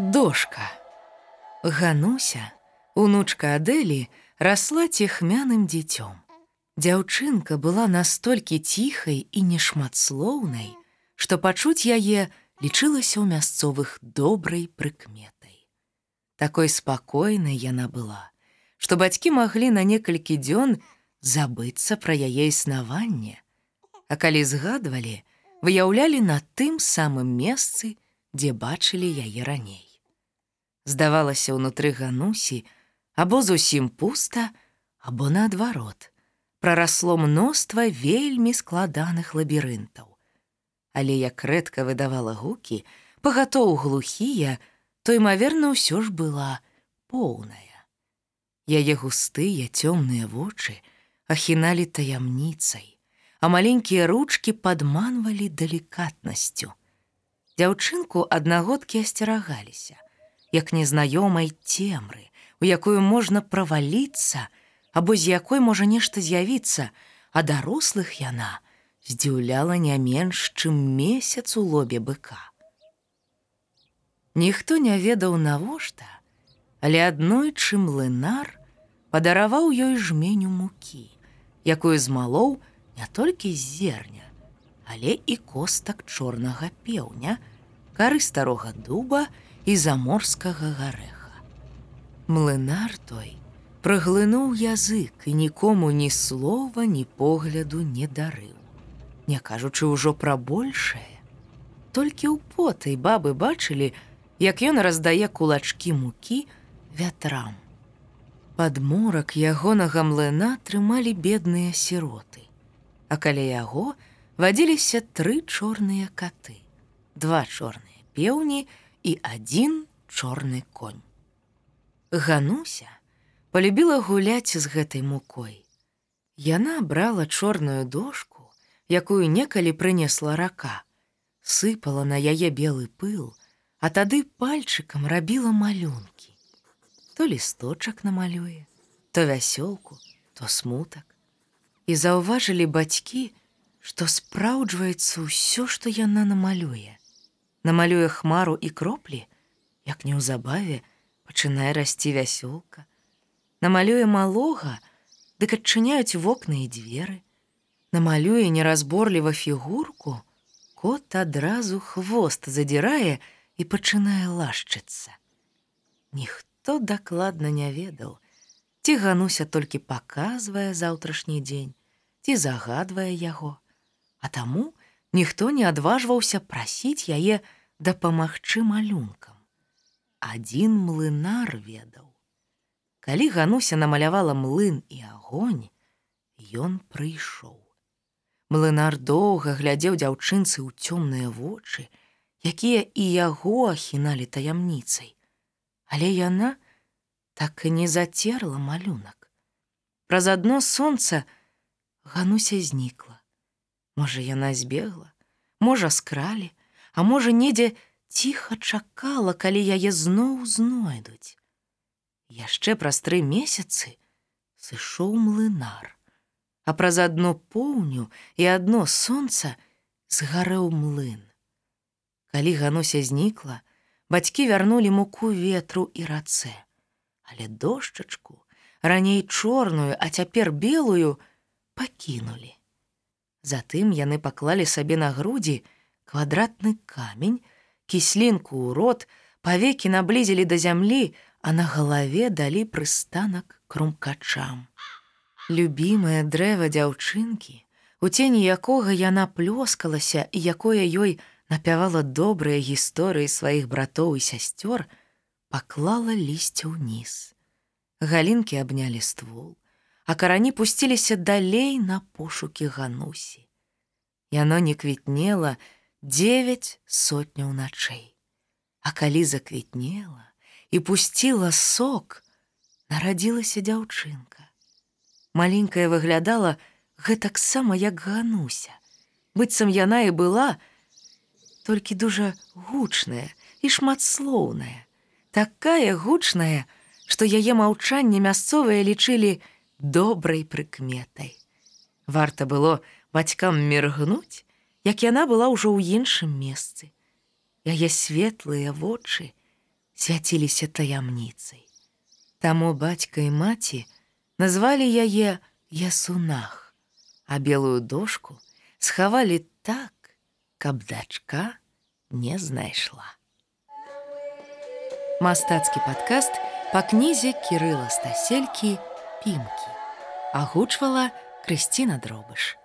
Дошка. Гануся, унучка Адэлі, расла цехмяным дзіцём. Дзяўчынка была настолькі ціхай і нешматслоўнай, што пачуць яе лічылася ў мясцовых добрай прыкметай. Такой спакойнай яна была, што бацькі маглі на некалькі дзён забыцца пра яе існаванне, А калі згадвалі, выяўлялі на тым самым месцы, дзе бачылі яе раней. Здавалася, ўнутры ганусі або зусім пуста, або наадварот, прарасло мноства вельмі складаных лабірынтаў. Але як рэдка выдавала гукі, пагатоў глухія, то імаверна ўсё ж была поўная. Яе густыя цёмныя вочы ахіналі таямніцай, а маленькія ручкі падманвалі далікатнасцю дзяўчынку аднагодкі асцерагаліся, як незнаёмай цемры, у якую можна праваліцца, або з якой можа нешта з'явіцца, а дарослых яна здзіўляла не менш, чым месяц у лобе быка. Ніхто не ведаў навошта, але аднойчы млынар падараваў ёй жменю мукі, якую змалоў не толькі з зерня, але і костак чорнага пеўня, кары старога дуба і заморскага гарэха. Млынар той праглынуў язык і нікому ні слова, ні погляду не дарыў. Не кажучы ўжо пра большае. Толькі ў потай бабы бачылі, як ён раздае кулачкі мукі вятрам. Падморак ягонага млына трымалі бедныя сіроты, А каля яго вадзіліся тры чорныя каты, два чорныя пеўні і адзін чорны конь. Гануся полюбіла гуляць з гэтай мукой. Яна брала чорную дошку, якую некалі прынесла рака, сыпала на яе белы пыл, а тады пальчыкам рабіла малюнкі. То лісточак намалюе, то вясёлку, то смутак. І заўважылі бацькі, што спраўджваецца ўсё, што яна намалюе намалюе хмару і кроплі, як неўзабаве пачынае расці вясёлка, намалюе малога, дык адчыняюць вокны і дзверы, намалюе неразборліва фігурку, кот адразу хвост задзірае і пачынае лашчыцца. Ніхто дакладна не ведаў, ці гануся толькі паказвае заўтрашні дзень, ці загадвае яго, а таму, ніхто не адважваўся прасіць яе дапамагчы малюнкам. Адзін млынар ведаў. Калі гануся намалявала млын і агонь, ён прыйшоў. Млынар доўга глядзеў дзяўчынцы ў цёмныя вочы, якія і яго ахіналі таямніцай. Але яна так і не зацерла малюнак. Праз адно сонца гануся знікла. Можа, яна збегла, можа, скралі, а можа, недзе ціха чакала, калі яе зноў знойдуць. Яшчэ праз тры месяцы сышоў млынар, а праз адно поўню і адно сонца згарэў млын. Калі гануся знікла, бацькі вярнулі муку ветру і рацэ, але дошчачку, раней чорную, а цяпер белую пакінулі. Затым яны паклалі сабе на грудзі квадратны камень, кіслінку ў рот, павекі наблізілі да зямлі, а на галаве далі прыстанак крумкачам. Любімае дрэва дзяўчынкі, у цені якога яна плёскалася і якое ёй напявала добрыя гісторыі сваіх братоў і сясцёр, паклала лісце ўніз. Галінкі абнялі ствол, а карані пусціліся далей на пошукі ганусі. Яно не квітнела девять сотняў начэй. А калі заквітнела і пусціла сок, нарадзілася дзяўчынка. Маленькая выглядала гэтаксама як гануся. быццам яна і была, толькі дужа гучная і шматслоўная, такая гучная, што яе маўчанне мясцовыя лічылі, добрай прыкметай. Варта было бацькам міргнуць, як яна была ўжо ў іншым месцы. Яе светлыя вочы свяціліся таямніцай. Таму бацька і маці назвалі яе ясунах, а белую дошку схавалі так, каб дачка не знайшла. Мастацкі падкаст па кнізе Кірыла Стаселькі пімкі агучвала Крысціна дробыш.